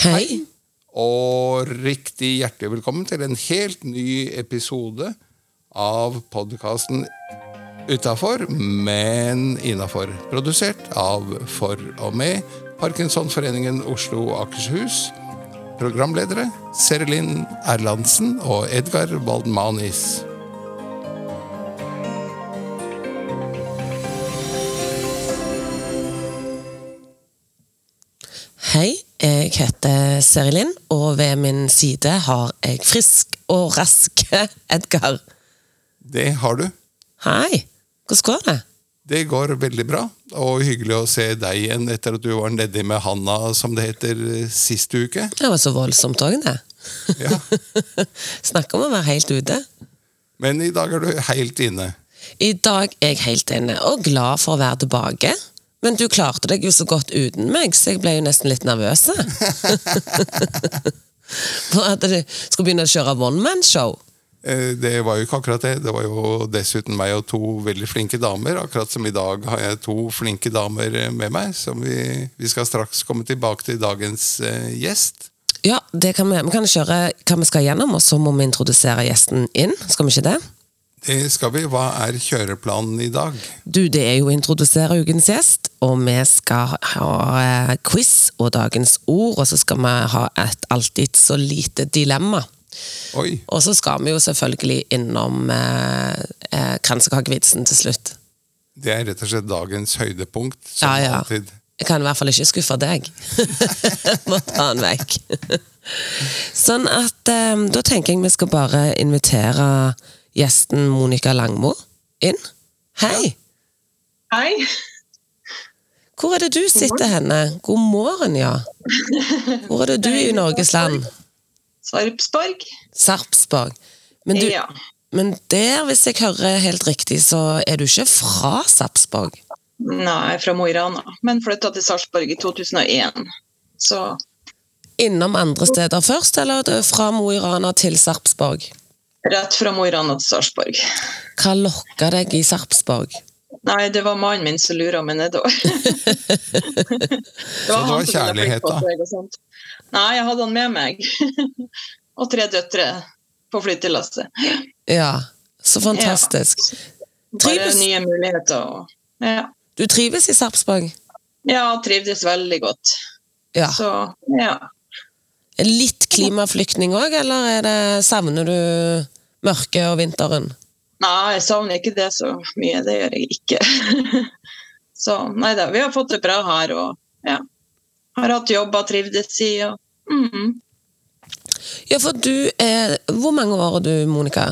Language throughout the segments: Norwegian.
Hei. Og riktig hjertelig velkommen til en helt ny episode av podkasten Utafor, men innafor. Produsert av For og med Parkinsonforeningen Oslo og Akershus. Programledere Serelin Erlandsen og Edgar Waldmanis. Hei, jeg heter Serilin, og ved min side har jeg frisk og rask Edgar. Det har du. Hei, hvordan går det? Det går veldig bra, og hyggelig å se deg igjen etter at du var nedi med Hanna, som det heter, sist uke. Det var så voldsomt òg, det. Ja. Snakk om å være helt ute. Men i dag er du helt inne. I dag er jeg helt inne, og glad for å være tilbake. Men du klarte deg jo så godt uten meg, så jeg ble jo nesten litt nervøs. For at du skulle begynne å kjøre one man-show. Eh, Det var jo ikke akkurat det. Det var jo dessuten meg og to veldig flinke damer. Akkurat som i dag har jeg to flinke damer med meg, som vi, vi skal straks komme tilbake til dagens eh, gjest. Ja, det kan vi, vi kan kjøre hva vi skal gjennom, og så må vi introdusere gjesten inn. Skal vi ikke det? Det skal vi. Hva er kjøreplanen i dag? Du, det er jo å introdusere ukens gjest, og vi skal ha eh, quiz og dagens ord, og så skal vi ha et alltid så lite dilemma. Oi, Og så skal vi jo selvfølgelig innom eh, eh, kransekakevitsen til slutt. det er rett og slett dagens høydepunkt. Som Ja, ja. alltid. Jeg kan i hvert fall ikke skuffe deg. Må ta den vekk. Sånn at eh, da tenker jeg vi skal bare invitere gjesten Monica Langmo inn. Hei! Hei. Hvor er det du sitter henne? God morgen, ja. Hvor er det du i Norges land? Sarpsborg. Sarpsborg. Men, du, Ja. men der, hvis jeg hører helt riktig, så er du ikke fra Sarpsborg? Nei, fra Mo i Rana. Men flytta til Sarpsborg i 2001. Så Innom andre steder først, eller er fra Mo i Rana til Sarpsborg? Rett fra Mo i Rana til Sarpsborg. Hva lokka deg i Sarpsborg? Nei, det var mannen min som lura meg nedover. det Så det var kjærlighet, da? Nei, jeg hadde han med meg. og tre døtre på flyttelasset. Ja, så fantastisk. Bare Trives- nye muligheter. Og, ja. Du trives i Sarpsborg? ja, trivdes veldig godt. Ja. Så ja. Litt klimaflyktning òg, eller er det, savner du mørket og vinteren? Nei, jeg savner ikke det så mye. Det gjør jeg ikke. så nei da, vi har fått det bra her og ja. Har hatt jobber, trivdes i og mm. Ja, for du er Hvor mange år er du, Monica?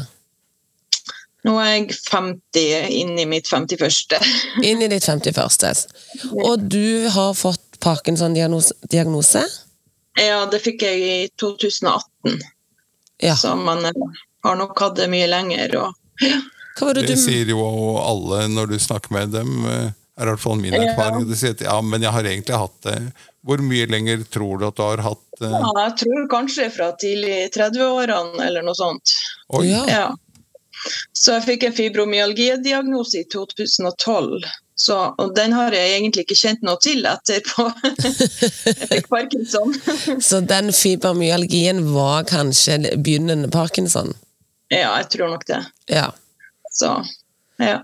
Nå er jeg 50, inn i mitt 51. Inn i ditt 51. Og du har fått Parkinson-diagnose? Ja, det fikk jeg i 2018, Ja. så man eh, har nok hatt det mye lenger. Og, Hva var det Det du sier jo alle når du snakker med dem. eh, er i hvert fall min Ja. erfaring. De sier at ja, men jeg har egentlig hatt det. Hvor mye lenger tror du at du har hatt det? ja, jeg tror kanskje fra tidlig 30-årene eller noe sånt. Oi, Ja. Ja. Så jeg fikk en fibromyalgi-diagnose i 2012. Så, og den har jeg egentlig ikke kjent noe til etterpå. jeg fikk parkinson. Så den fibromyalgien var kanskje begynnende parkinson? ja, jeg tror nok det. Ja. Så ja.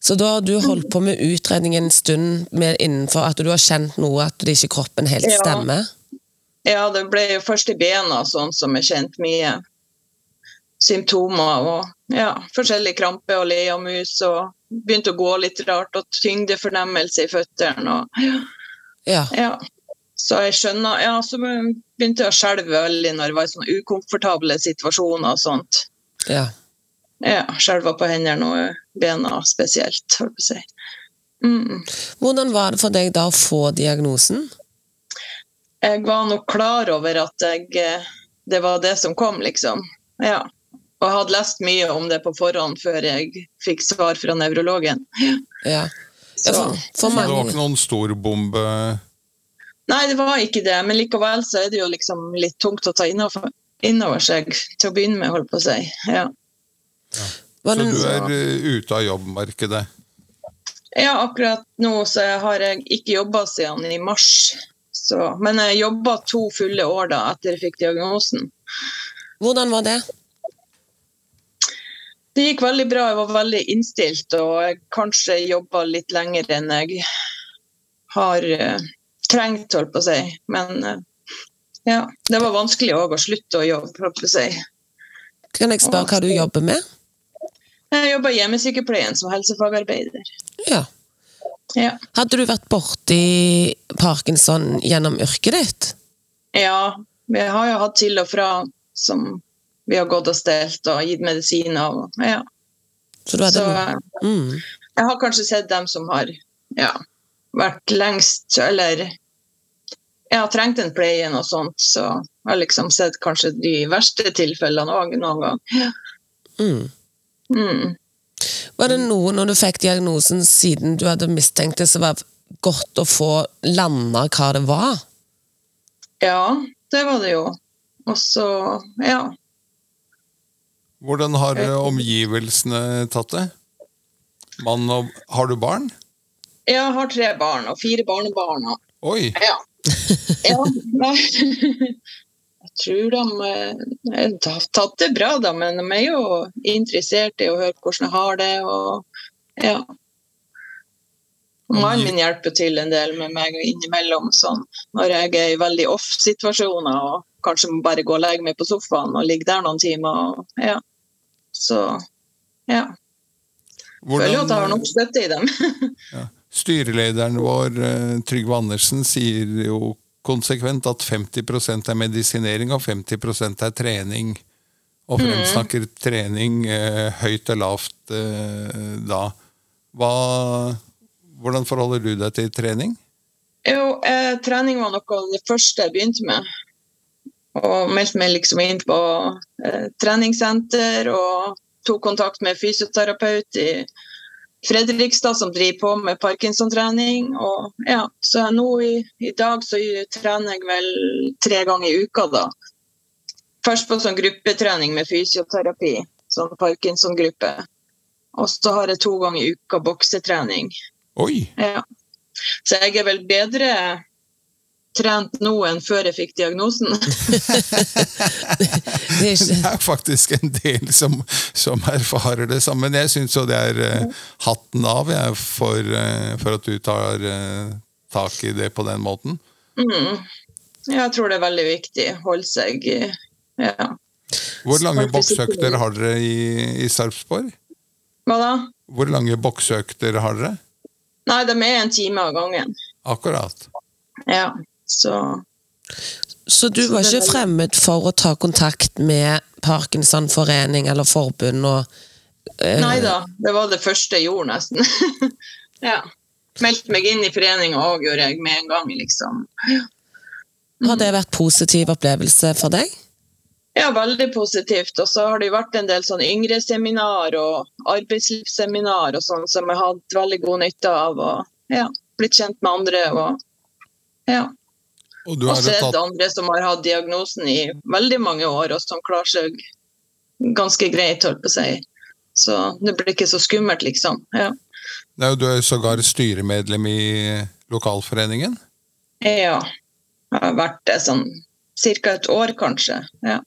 Så da har du holdt på med utredning en stund mer innenfor at du har kjent noe, at det ikke kroppen helt Ja. stemmer? ja, det ble jo først i bena sånn som jeg kjente mye symptomer og ja, forskjellige krampe og leamus og begynte å gå litt rart og tyngdefornemmelse i føttene og Ja. Ja. Så jeg skjønner Ja, så begynte jeg å skjelve veldig når det var i sånne ukomfortable situasjoner og sånt. ja. Ja, skjelva på hendene og bena spesielt, holdt på å si. Mm. Hvordan var det for deg da å få diagnosen? Jeg var nok klar over at jeg, eh, det var det som kom, liksom. Ja. Og jeg hadde lest mye om det på forhånd før jeg fikk svar fra nevrologen. Ja. ja Så, for Så det var ikke noen stor bombe? nei, det var ikke det, men likevel så er det jo liksom litt tungt å ta innover, innover seg til å begynne med, holdt på å si. Ja. ja. Så du er eh, ute av jobbmarkedet? Ja, akkurat nå så har jeg ikke jobba siden i mars. Så, men jeg jobba to fulle år da etter jeg fikk diagnosen. Hvordan var det? Det gikk veldig bra, jeg var veldig innstilt og jeg kanskje jobba litt lenger enn jeg har uh, trengt, holdt på å si. Men uh, ja, det var vanskelig òg å slutte å jobbe, holdt på å si. Kan jeg spørre hva du jobber med? Jeg jobber i hjemmesykepleien som helsefagarbeider. Ja. Ja. Hadde du vært borti parkinson gjennom yrket ditt? ja, vi har jo hatt til og fra som vi har gått og stelt og gitt medisiner. Og, ja. Så Så mm. jeg har kanskje sett dem som har ja, vært lengst, eller jeg har trengt en pleie og sånt. Så jeg har liksom sett kanskje de verste tilfellene òg noen gang. Mm. Mm. Var det noe når du fikk diagnosen siden du hadde mistenkt det, som var godt å få landa hva det var? Ja, det var det jo. Og så, ja. Hvordan har eh, omgivelsene tatt det? Mann og Har du barn? Jeg har tre barn og fire barnebarn. Oi! Ja. ja nei. Jeg tror de eh, har tatt det bra, da, men de er jo interessert i å høre hvordan jeg har det. og ja. Mannen min hjelper til en del med meg innimellom, sånn, når jeg er i veldig off-situasjoner og kanskje må bare gå og legge meg på sofaen og ligge der noen timer. Og, ja. Så ja. Føler jo at jeg har nok støtte i dem. Styrelederen vår, eh, Trygve Andersen, sier jo konsekvent at 50% er medisinering og 50% er trening. Og fremsnakker trening eh, høyt og lavt eh, da. Hva, hvordan forholder du deg til trening? Jo, eh, trening var noe av det første jeg begynte med. Og meldte meg liksom inn på eh, treningssenter og tok kontakt med fysioterapeut i Fredrikstad som driver på med parkinson-trening. Ja, så nå i, i dag så trener jeg vel tre ganger i uka, da. Først på sånn gruppetrening med fysioterapi, sånn parkinson-gruppe. Og så har jeg to ganger i uka boksetrening. Oi! Ja. Så jeg er vel bedre trent noen før jeg fikk diagnosen. Det er ikke, Det er faktisk en del som, som erfarer det samme. Men jeg syns jo det er uh, hatten av jeg, for, uh, for at du tar uh, tak i det på den måten. Mm. Jeg tror det er veldig viktig. Holde seg ja. Hvor lange det. har dere i, i Sarpsborg? Hva da? Hvor lange boksøkter har dere? Nei, de er en time av gangen. Akkurat. Ja, så så du var ikke fremmed for å ta kontakt med Parkinsonforening eller forbund og uh... Nei da, det var det første jeg gjorde, nesten. ja. Meldte meg inn i foreninga òg, gjorde jeg med en gang, liksom. Har det vært positiv opplevelse for deg? Ja, veldig positivt. Og så har det vært en del sånn yngre seminar og arbeidslivsseminar og sånn som jeg har hatt veldig god nytte av. Og ja, blitt kjent med andre. Og ja. Og du Og har sett tatt, andre som har hatt diagnosen i veldig mange år, og som klarer seg ganske greit, holdt på å si. Så det blir ikke så skummelt, liksom. Ja. Nei, du er sågar styremedlem i lokalforeningen. ja. Jeg har vært det sånn ca. et år, kanskje. Ja.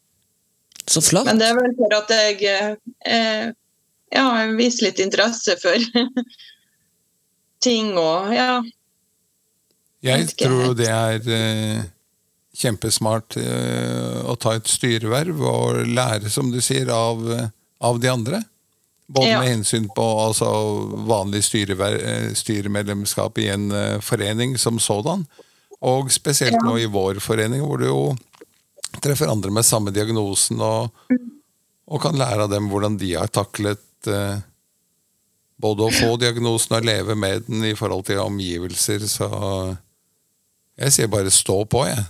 Så flott. Men det er vel for at jeg eh, ja, viser litt interesse for ting og ja. Jeg tror det er eh, kjempesmart eh, å ta et styreverv og lære, som du sier, av, av de andre. Både med hensyn på altså, vanlig eh, styremedlemskap i en forening som sådan, og spesielt nå i vår forening, hvor du jo treffer andre med samme diagnosen og, og kan lære av dem hvordan de har taklet både å få diagnosen og leve med den i forhold til omgivelser. Så jeg sier bare stå på, jeg.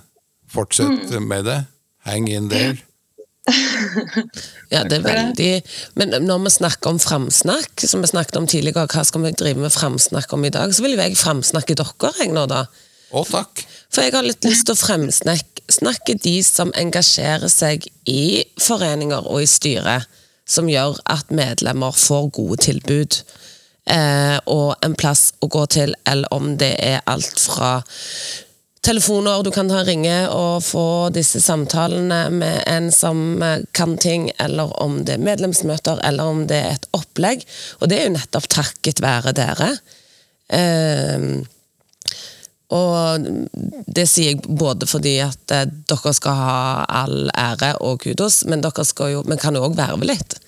Fortsett med det. Hang in there. Ja, det er veldig Men når vi snakker om framsnakk, som vi snakket om tidligere, hva skal vi drive med framsnakk om i dag, så vil jo jeg framsnakke dere, jeg nå, da. Å, takk. For jeg har litt lyst til å fremsnakke de som engasjerer seg i foreninger og i styret, som gjør at medlemmer får gode tilbud. Eh, og en plass å gå til, eller om det er alt fra telefoner du kan ta ringe og få disse samtalene med en som eh, kan ting, eller om det er medlemsmøter, eller om det er et opplegg. Og det er jo nettopp takket være dere. Eh, og det sier jeg både fordi at eh, dere skal ha all ære og kudos, men dere skal jo, men kan jo òg verve litt.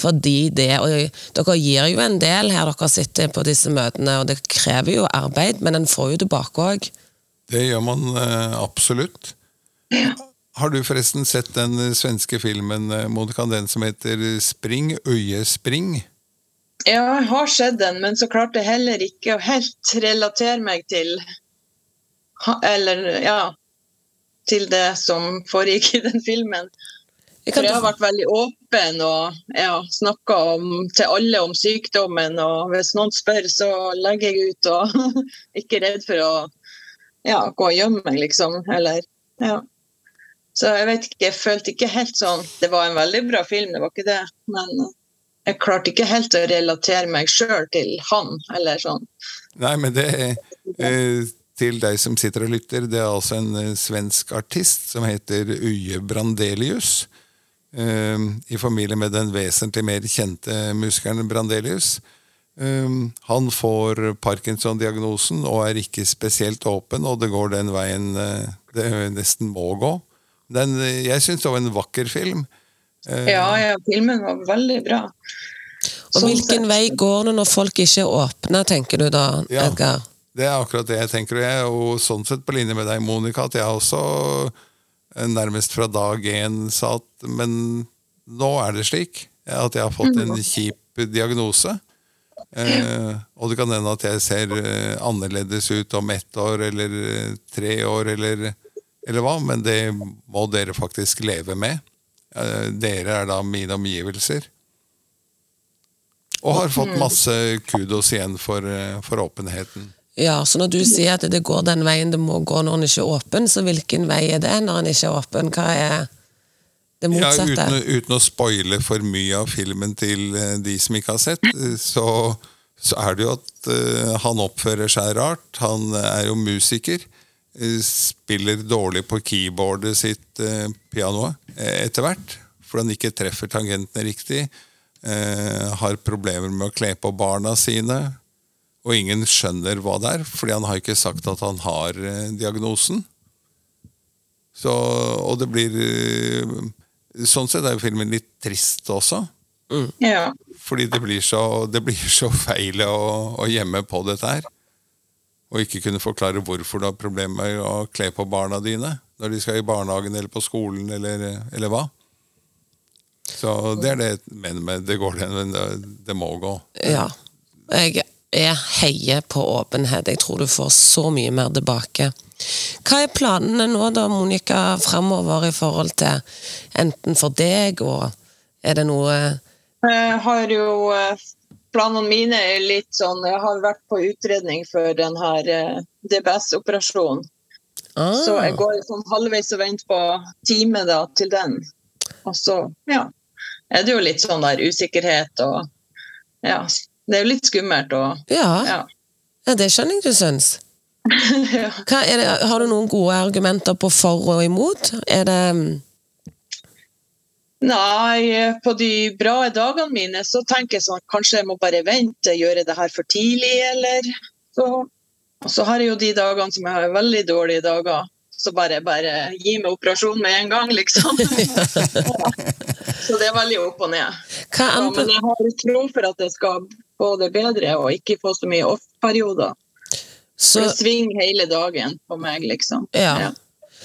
Fordi det, og Dere gir jo en del her dere sitter på disse møtene, og det krever jo arbeid, men en får jo tilbake òg. Det gjør man eh, absolutt. Har du forresten sett den svenske filmen eh, Monica, den som heter Spring, øyespring? Ja, jeg har sett den, men så klarte jeg heller ikke å helt relatere meg til Eller, ja Til det som foregikk i den filmen. For jeg har vært veldig åpen og ja, snakka til alle om sykdommen. Og hvis noen spør, så legger jeg ut og ikke redd for å ja, gå og gjemme meg, liksom. Eller ja. Så jeg vet ikke, jeg følte ikke helt sånn Det var en veldig bra film, det var ikke det. Men jeg klarte ikke helt å relatere meg sjøl til han, eller sånn. Nei, men det eh, til deg som sitter og lytter, det er altså en eh, svensk artist som heter Uje Brandelius. Eh, I familie med den vesentlig mer kjente musikeren Brandelius. Um, han får Parkinson-diagnosen og er ikke spesielt åpen, og det går den veien uh, det nesten må gå. Den, jeg syns det var en vakker film. Uh, ja, ja, filmen var veldig bra. Og sånn Hvilken vei går det når folk ikke er åpne, tenker du da, ja, Edgar? Det er akkurat det jeg tenker. Og jeg er jo sånn sett på linje med deg, Monica, at jeg også uh, nærmest fra dag én sa at Men nå er det slik at jeg har fått en mm. kjip diagnose. Eh, og det kan hende at jeg ser eh, annerledes ut om ett år eller eh, tre år eller, eller hva, men det må dere faktisk leve med. Eh, dere er da mine omgivelser. Og har fått mm. masse kudos igjen for, eh, for åpenheten. Ja, så når du sier at det går den veien det må gå når en ikke er åpen, så hvilken vei er det når en ikke er åpen? Hva er det motsatte. Ja, uten, uten, å spoile for mye av filmen til eh, de som ikke har sett, eh, så, så er det jo at uh, han oppfører seg rart. Han er jo musiker. Spiller dårlig på keyboardet sitt, uh, pianoet, etter hvert. Fordi han ikke treffer tangentene riktig. Har problemer med å kle på barna sine. Og ingen skjønner hva det er, fordi han har ikke sagt at han har diagnosen. Så, og det blir Sånn sett er jo filmen litt trist også. Mm. Ja. Fordi det blir så, det blir så feil å, å gjemme på dette her. Og ikke kunne forklare hvorfor du har problemer med å kle på barna dine når de skal i barnehagen eller på skolen eller, eller hva. Så det er det men med det går, men det, det må gå. Ja. Jeg, jeg heier på åpenhet. Jeg tror du får så mye mer tilbake. Hva er planene nå da, Monica, framover i forhold til enten for deg, og er det noe Jeg har jo eh, Planene mine er litt sånn Jeg har vært på utredning for denne eh, DBS-operasjonen. Ah. Så jeg går sånn halvveis og venter på time da, til den. Og så, ja er det jo litt sånn der usikkerhet og Ja. Det er jo litt skummelt og Ja. ja. ja det skjønner jeg du syns. Det, har du noen gode argumenter på for og imot? Er det mm, Nei, på de bra dagene mine så tenker jeg sånn kanskje jeg må bare vente, gjøre det her for tidlig, eller så. Og så har jeg jo de dagene som jeg har veldig dårlige dager. Så bare, bare gi meg operasjon med en gang, liksom. så det er veldig opp og ned. Ja, men jeg har tro for at jeg skal få det bedre og ikke få så mye off-perioder. Så, det svinger hele dagen på meg, liksom. Ja. ja.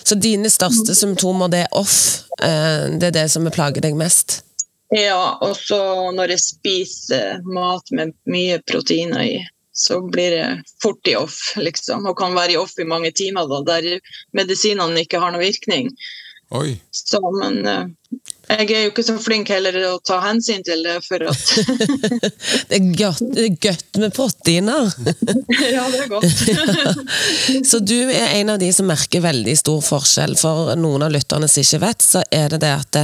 Så dine største symptomer, det er off? Eh, det er det som plager deg mest? Ja, og så når jeg spiser mat med mye proteiner i, så blir det fort i off, liksom. Og kan være i off i mange timer, da, der medisinene ikke har noen virkning. Oi. Så, men, Jeg er jo ikke så flink heller å ta hensyn til det, for at Det er godt, det er godt med proteiner. Ja, det er godt. Så du er en av de som merker veldig stor forskjell. For noen av lytterne som ikke vet, så er det det at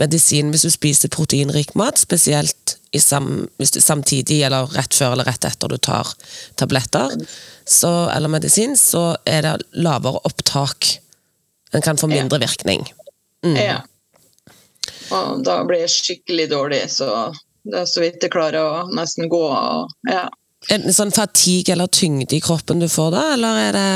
medisin, hvis du spiser proteinrik mat, spesielt i sam, samtidig eller rett før eller rett etter du tar tabletter så, eller medisin, så er det lavere opptak. En kan få mindre virkning. Ja. Og da blir jeg skikkelig dårlig, så det er så vidt jeg klarer å nesten gå. Og, ja. Er det sånn fatigue eller tyngde i kroppen du får da, eller er det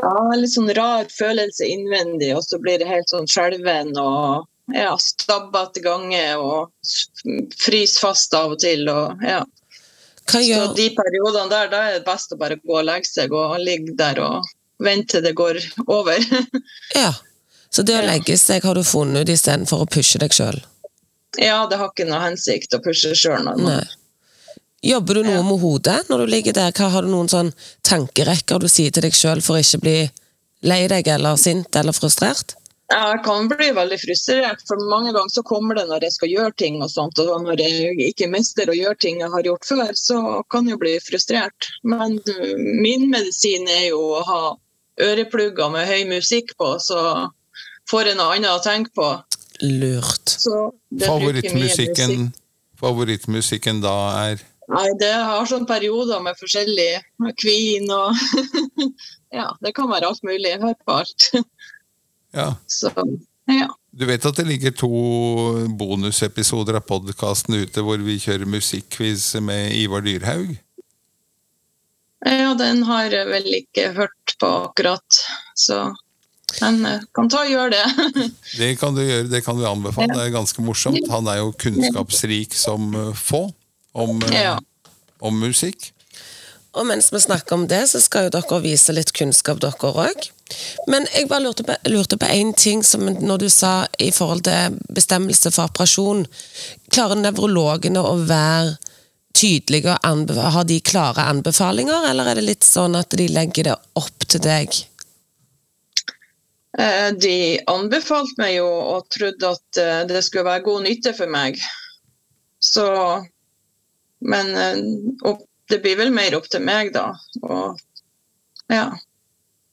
ja, litt sånn rar følelse innvendig, og så blir det helt sånn skjelven og ja, stabbete ganger og fryser fast av og til. Og, ja. Så de periodene der, da er det best å bare gå og legge seg og ligge der og vente til det går over. Ja. Så det å legge seg har du funnet ut istedenfor å pushe deg sjøl? ja, det har ikke noe hensikt å pushe sjøl. Jobber du noe Ja. med hodet når du ligger der? Hva Har du noen sånn tankerekker du sier til deg sjøl for å ikke bli lei deg eller sint eller frustrert? Jeg kan bli veldig frustrert, for mange ganger så kommer det når jeg skal gjøre ting og sånt, og når jeg ikke mestrer å gjøre ting jeg har gjort før, så kan jeg bli frustrert. Men uh, min medisin er jo å ha øreplugger med høy musikk på, så får en annen å tenke på. Lurt. Favorittmusikken, favorittmusikken da er Nei, det har sånne perioder med forskjellig med Queen og Ja, det kan være alt mulig. Jeg hører på alt. Ja. Så ja. Du vet at det ligger to bonusepisoder av podkasten ute hvor vi kjører musikkquiz med Ivar Dyrhaug? Ja, den har jeg vel ikke hørt på akkurat, så men jeg kan ta og gjøre det. Det kan du gjøre, det kan du anbefale. Det er ganske morsomt. Han er jo kunnskapsrik som eh, få om, eh, Ja. om musikk. Og mens vi snakker om det, så skal jo dere vise litt kunnskap, dere òg. Men jeg bare lurte på, lurte på en ting som når du sa i forhold til bestemmelse for operasjon. Klarer nevrologene å være tydelige og har de klare anbefalinger, eller er det litt sånn at de legger det opp til deg? Eh, De anbefalte meg jo og trodde at eh, det skulle være god nytte for meg. Så Men eh, opp, det blir vel mer opp til meg, da. Og ja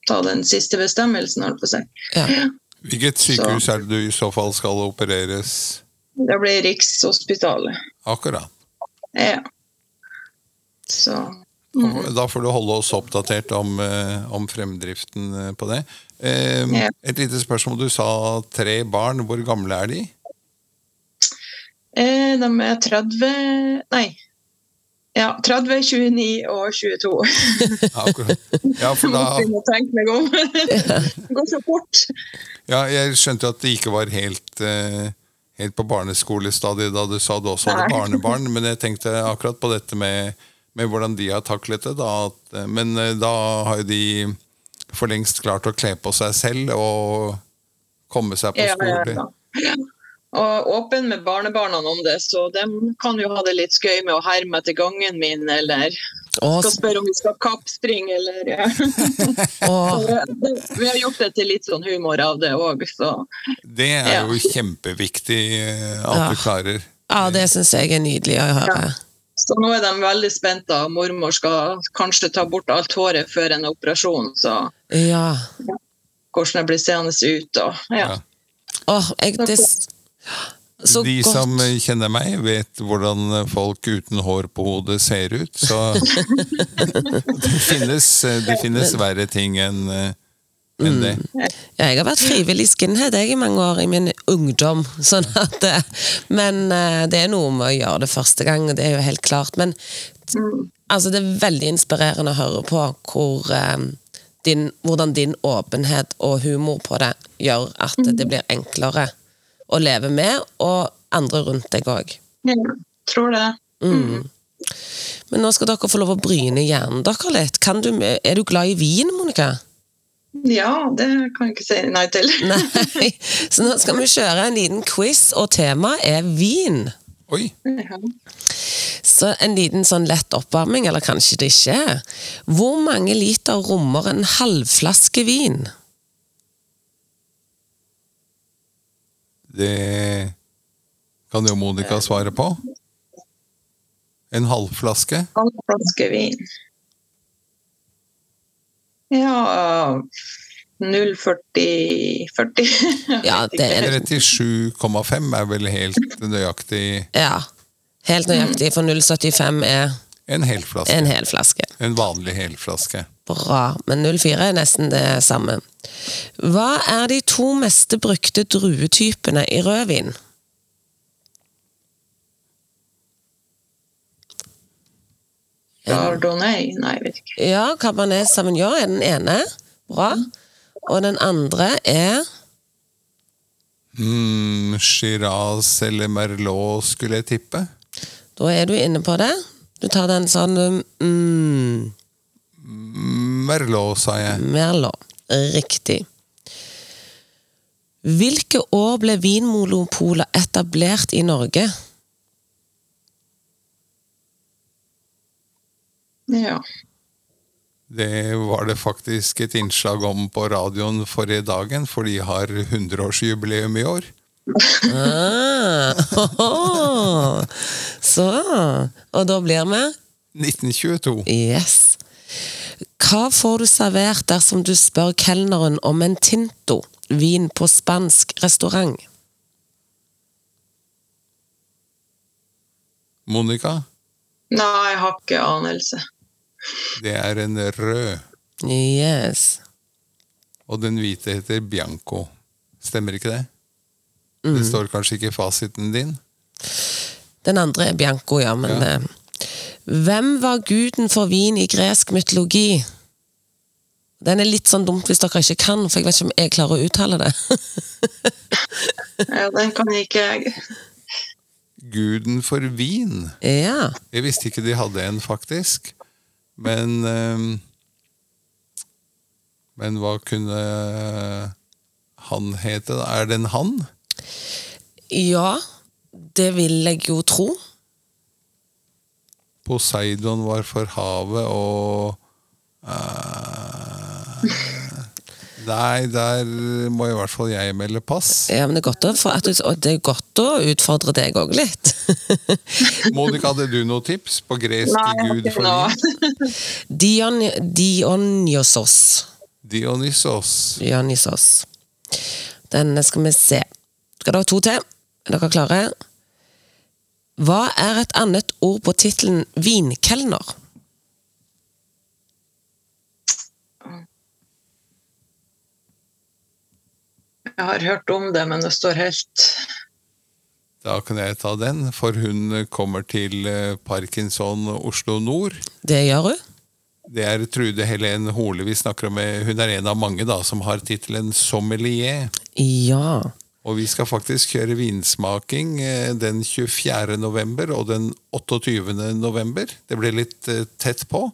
Ta den siste bestemmelsen, holdt på å si. Ja. Hvilket sykehus er det du i så fall skal opereres? Det blir Rikshospitalet. Akkurat. Ja. Så Og Da får du holde oss oppdatert om, eh, om fremdriften eh, på det. Eh, Et lite spørsmål. Du sa tre barn. Hvor gamle er de? eh, De er 30 Nei. Ja, 30, 29 og 22. Ja, akkurat. Ja, for Må da, Jeg å tenke meg om. Det går så fort. ja, jeg skjønte at det ikke var helt, helt på barneskolestadiet da du sa du også hadde barnebarn, men jeg tenkte akkurat på dette med, med hvordan de har taklet det. Da, eh, men eh, da har jo de for lengst klart å kle på seg selv og komme seg på Ja, ja, ja. Og åpen med barnebarna om det, så de kan jo ha det litt skøy med å herme etter gangen min, eller skal spørre om vi skal kappspringe, eller ja. Det- Vi har gjort det til litt sånn humor av det òg, så Det er Ja. jo kjempeviktig eh, at Ja. du klarer. ja, det syns jeg er nydelig å høre. Så nå er de veldig spente. Mormor skal kanskje ta bort alt håret før en operasjon, så Ja. hvordan det blir seende ut. Og, ja. Ja. Åh, jeg, det, så De godt. som kjenner meg, vet hvordan folk uten hår på hodet ser ut. Så det finnes, det finnes verre ting enn eh, enn det. Ja, jeg har vært frivillig skinhead jeg, i mange år i min ungdom. Sånn at, eh, men eh, det er noe med å gjøre det første gang, og det er jo helt klart. Men altså, det er veldig inspirerende å høre på hvor, eh, din, hvordan din åpenhet og humor på det gjør at det blir enklere å leve med, og andre rundt deg òg. ja. Tror det. Men nå skal dere få lov å bryne hjernen deres litt. Kan du, er du glad i vin, Monica? Ja, det kan jeg ikke si nei til. Nei, så nå skal vi kjøre en liten quiz, og temaet er vin. Oi! Ja. Så en liten sånn lett oppvarming, eller kanskje det ikke er. Hvor mange liter rommer en halvflaske vin? Det Kan jo Monica svare på. En halvflaske. Halvflaske vin. Ja 0,40 Ja, det er 37,5 er vel helt nøyaktig Ja. Helt nøyaktig, for 0,75 er en helflaske. en hel flaske. En vanlig helflaske. Bra, men 04 er nesten det samme. Hva er de to meste brukte druetypene i rødvin? Chardonnay? Nei, jeg vet ikke. Ja, Cabernet Sauvignon er den ene. Bra. Og den andre er Mm, Shiraz eller Merlot, skulle jeg tippe. Da er du inne på det. Du tar den sånn mm, Merlot, sa jeg. Merlot. Riktig. Hvilke år ble Vinmonopolet etablert i Norge? Ja. Det var det faktisk et innslag om på radioen forrige dagen, for de har 100-årsjubileum i år. Ah, hoho. Så Og da blir vi 1922. Yes. Hva får du servert dersom du spør kelneren om en tinto, vin på spansk restaurant? Monica, Nei, jeg har ikke anelse. Det er en rød, Yes. og den hvite heter Bianco. Stemmer ikke det? Det står kanskje ikke i fasiten din? Den andre er Bianco, ja, men Ja. eh, Hvem var guden for vin i gresk mytologi? Den er litt sånn dumt hvis dere ikke kan, for jeg vet ikke om jeg klarer å uttale det. Ja, den kan ikke jeg. Guden for vin. ja. Jeg visste ikke de hadde en, faktisk. Men ehm, Men hva kunne han hete? Er det en han? Ja, det vil jeg jo tro. Poseidon var for havet, og eh, Nei, der må i hvert fall jeg melde pass. Ja, men det er godt å, for at du, og det er godt å utfordre deg òg litt. Monica, hadde du noen tips på gresk Nei, gud for noe. Dion, Dionysos. Dionysos. Dionysos. Den skal vi se. Skal dere ha to til? Er dere klare? Hva er et annet ord på tittelen vinkelner? Jeg har hørt om det, men det står helt Da kan jeg ta den, for hun kommer til eh, Parkinson Oslo Nord. Det gjør hun. Det er Trude Helen Hole vi snakker om. Hun er en av mange da, som har tittelen sommelier. Ja. Og vi skal faktisk kjøre vinsmaking eh, den 24. november og den 28. november. Det ble litt eh, tett på,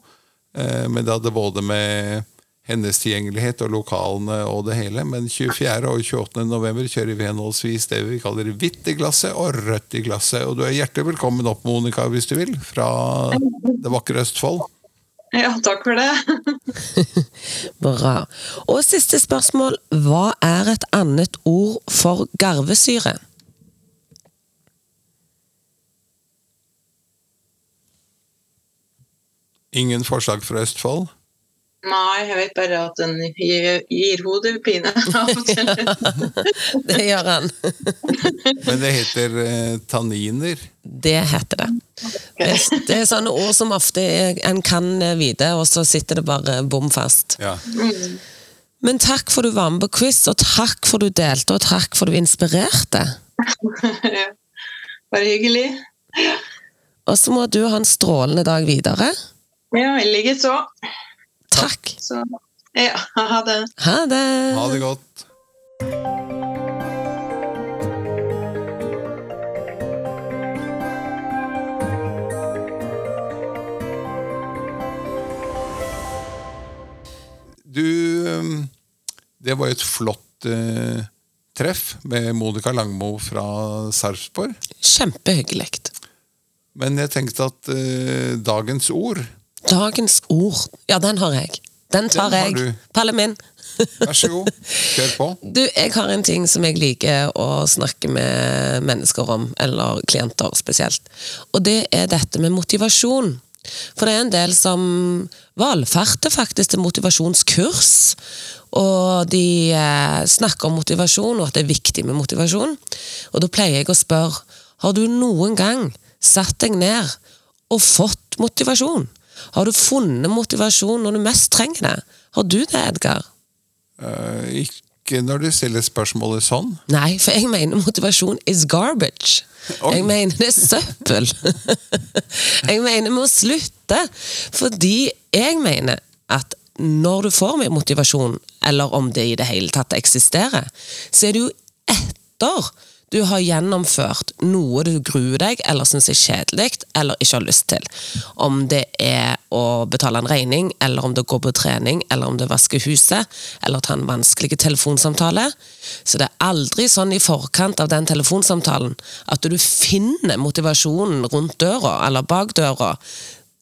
eh, men det hadde både med hennes tilgjengelighet og lokalene og det hele. Men 24. og 28. november kjører vi henholdsvis det vi kaller hvitt i glasset og rødt i glasset. Og du er hjertelig velkommen opp, Monica, hvis du vil, fra det vakre Østfold. Ja, takk for det. Bra. Og siste spørsmål. Hva er et annet ord for garvesyre? Ingen forslag fra Østfold? Nei, jeg vet bare at den gir, gir hodepine av og til. Det gjør han. Men det heter eh, tanniner. Det heter det. Det, det er sånne ord som ofte er- en kan vite, og så sitter det bare bom fast. Ja. Men takk for du var med på quiz, og takk for du delte, og takk for du inspirerte. Ja. Bare hyggelig. Og så må du ha en strålende dag videre. Ja, i likeså. Takk. Så ja, ha det. Ha det. Ha det godt. Du um, Det var jo et flott uh, treff med Monica Langmo fra Sarpsborg. Kjempehyggelig. Men jeg tenkte at uh, dagens ord Dagens ord. Ja, den har jeg. Den tar Den jeg. Pallen min. Vær så god, kjør på. Du, jeg har en ting som jeg liker å snakke med mennesker om, eller klienter spesielt. Og det er dette med motivasjon. For det er en del som valfarter faktisk til motivasjonskurs. Og de eh, snakker om motivasjon, og at det er viktig med motivasjon. Og da pleier jeg å spørre har du noen gang satt deg ned og fått motivasjon? Har du funnet motivasjon når du mest trenger det? Har du det, Edgar? Uh, ikke når du stiller spørsmålet sånn. Nei, for jeg mener motivasjon is garbage. Oi. Jeg mener det er søppel. jeg mener vi må slutte. Fordi jeg mener at når du får mer motivasjon, eller om det i det hele tatt eksisterer, så er det jo etter du har gjennomført noe du gruer deg eller syns er kjedelig eller ikke har lyst til. Om det er å betale en regning, eller om det går på trening, eller om det vasker huset, eller ta en vanskelig telefonsamtale. Så det er aldri sånn i forkant av den telefonsamtalen at du finner motivasjonen rundt døra eller bak døra.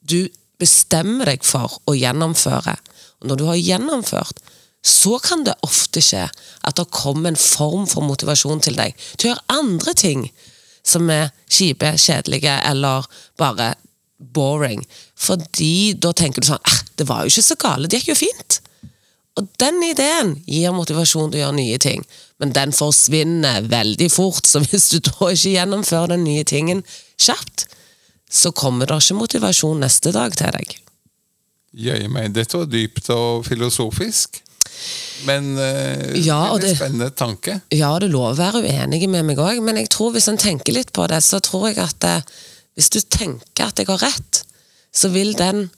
Du bestemmer deg for å gjennomføre. Og når du har gjennomført, så kan det ofte skje at det kommer en form for motivasjon til deg til å gjøre andre ting som er kjipe, kjedelige eller bare boring. Fordi da tenker du sånn eh, Det var jo ikke så gale, det gikk jo fint. Og den ideen gir motivasjon til å gjøre nye ting, men den forsvinner veldig fort. Så hvis du da ikke gjennomfører den nye tingen kjapt, så kommer det ikke motivasjon neste dag til deg. Jøye meg, dette var dypt og filosofisk. Men øh, Ja, det er en spennende tanke. Ja, det lov å være uenig med meg òg, men jeg tror hvis en tenker litt på det, så tror jeg at det, hvis du tenker at jeg har rett, så vil den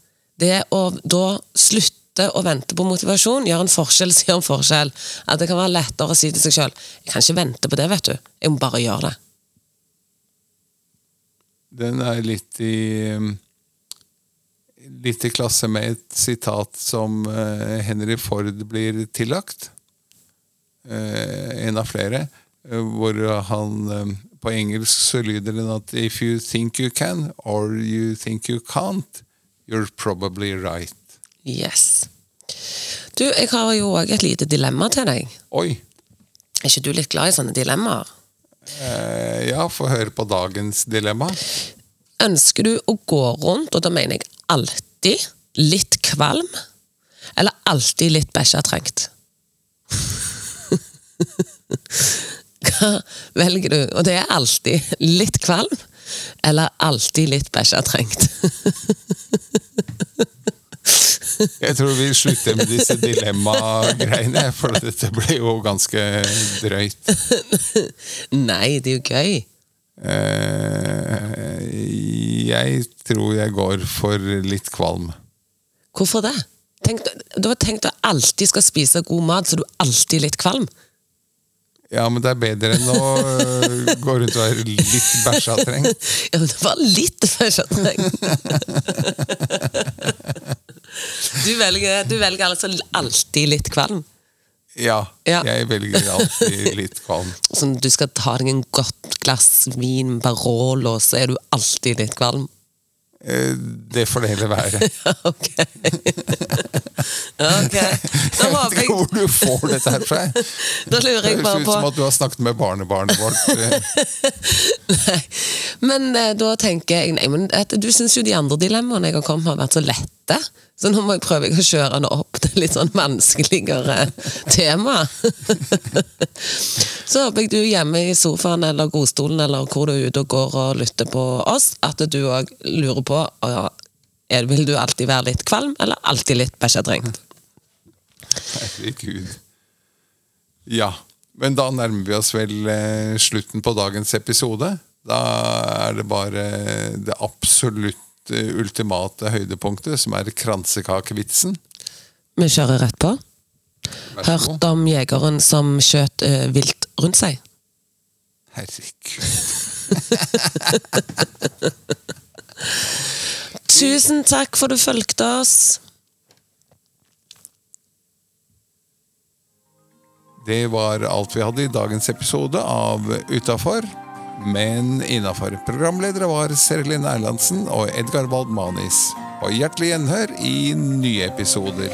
det å da slutte å vente på motivasjon gjøre en forskjell, sier en forskjell. At det kan være lettere å si til seg sjøl jeg kan ikke vente på det, vet du. Jeg må bare gjøre det. Den er litt i Litt i klasse med et sitat som eh, Henry Ford blir tillagt. Eh, en av flere. eh, hvor han På engelsk så lyder den at If you think you can, or you think you can't, you're probably right. Yes. Du, jeg har jo òg et lite dilemma til deg. Oi! Er ikke du litt glad i sånne dilemmaer? Eh, ja, få høre på dagens dilemma. Ønsker du å gå rundt, og da mener jeg alltid, litt kvalm? Eller alltid litt bæsjetrengt? Hva velger du? Og det er alltid litt kvalm, eller alltid litt bæsjetrengt? Jeg tror vi slutter med disse dilemma-greiene, for dette ble jo ganske drøyt. Nei, det er jo gøy. Eh, jeg tror jeg går for litt kvalm. Hvorfor det? Tenk, du har tenkt å alltid skal spise god mat, så du er alltid litt kvalm? Ja, men det er bedre enn å øh, gå rundt og være litt bæsjatrengt. Ja, men det var litt bæsjetrengt. Du velger, du velger altså alltid litt kvalm? Ja, Ja. jeg velger alltid litt kvalm. Så når du skal ta deg en godt glass vin med Barolo, så er du alltid litt kvalm? Eh, Det får det heller være. ok. okay. Da Jeg vet ikke hvor du får dette her fra. Da lurer Det jeg høres bare ut som at du har snakket med barnebarnet vårt. eh. Nei. Men eh, da tenker jeg nei, Du syns jo de andre dilemmaene jeg har kommet med, har vært så lette. Så nå må jeg prøve å kjøre det opp til litt sånn vanskeligere tema. så håper jeg du hjemme i sofaen eller godstolen eller hvor du er ute og går og lytter på oss, at du òg lurer på er, vil du alltid være litt kvalm, eller alltid litt bæsjetrengt. Herregud. Ja, men da nærmer vi oss vel eh, slutten på dagens episode. Da er det bare det absolutt eh, ultimate høydepunktet, som er kransekakevitsen. Vi kjører rett på. Hørt om jegeren som skjøt uh, vilt rundt seg? Herregud. Tusen takk for du fulgte oss. Det var alt vi hadde i dagens episode av Utafor, men innafor. Programledere var Serlin Erlandsen og Edgar Waldmanis. Og hjertelig gjenhør i nye episoder.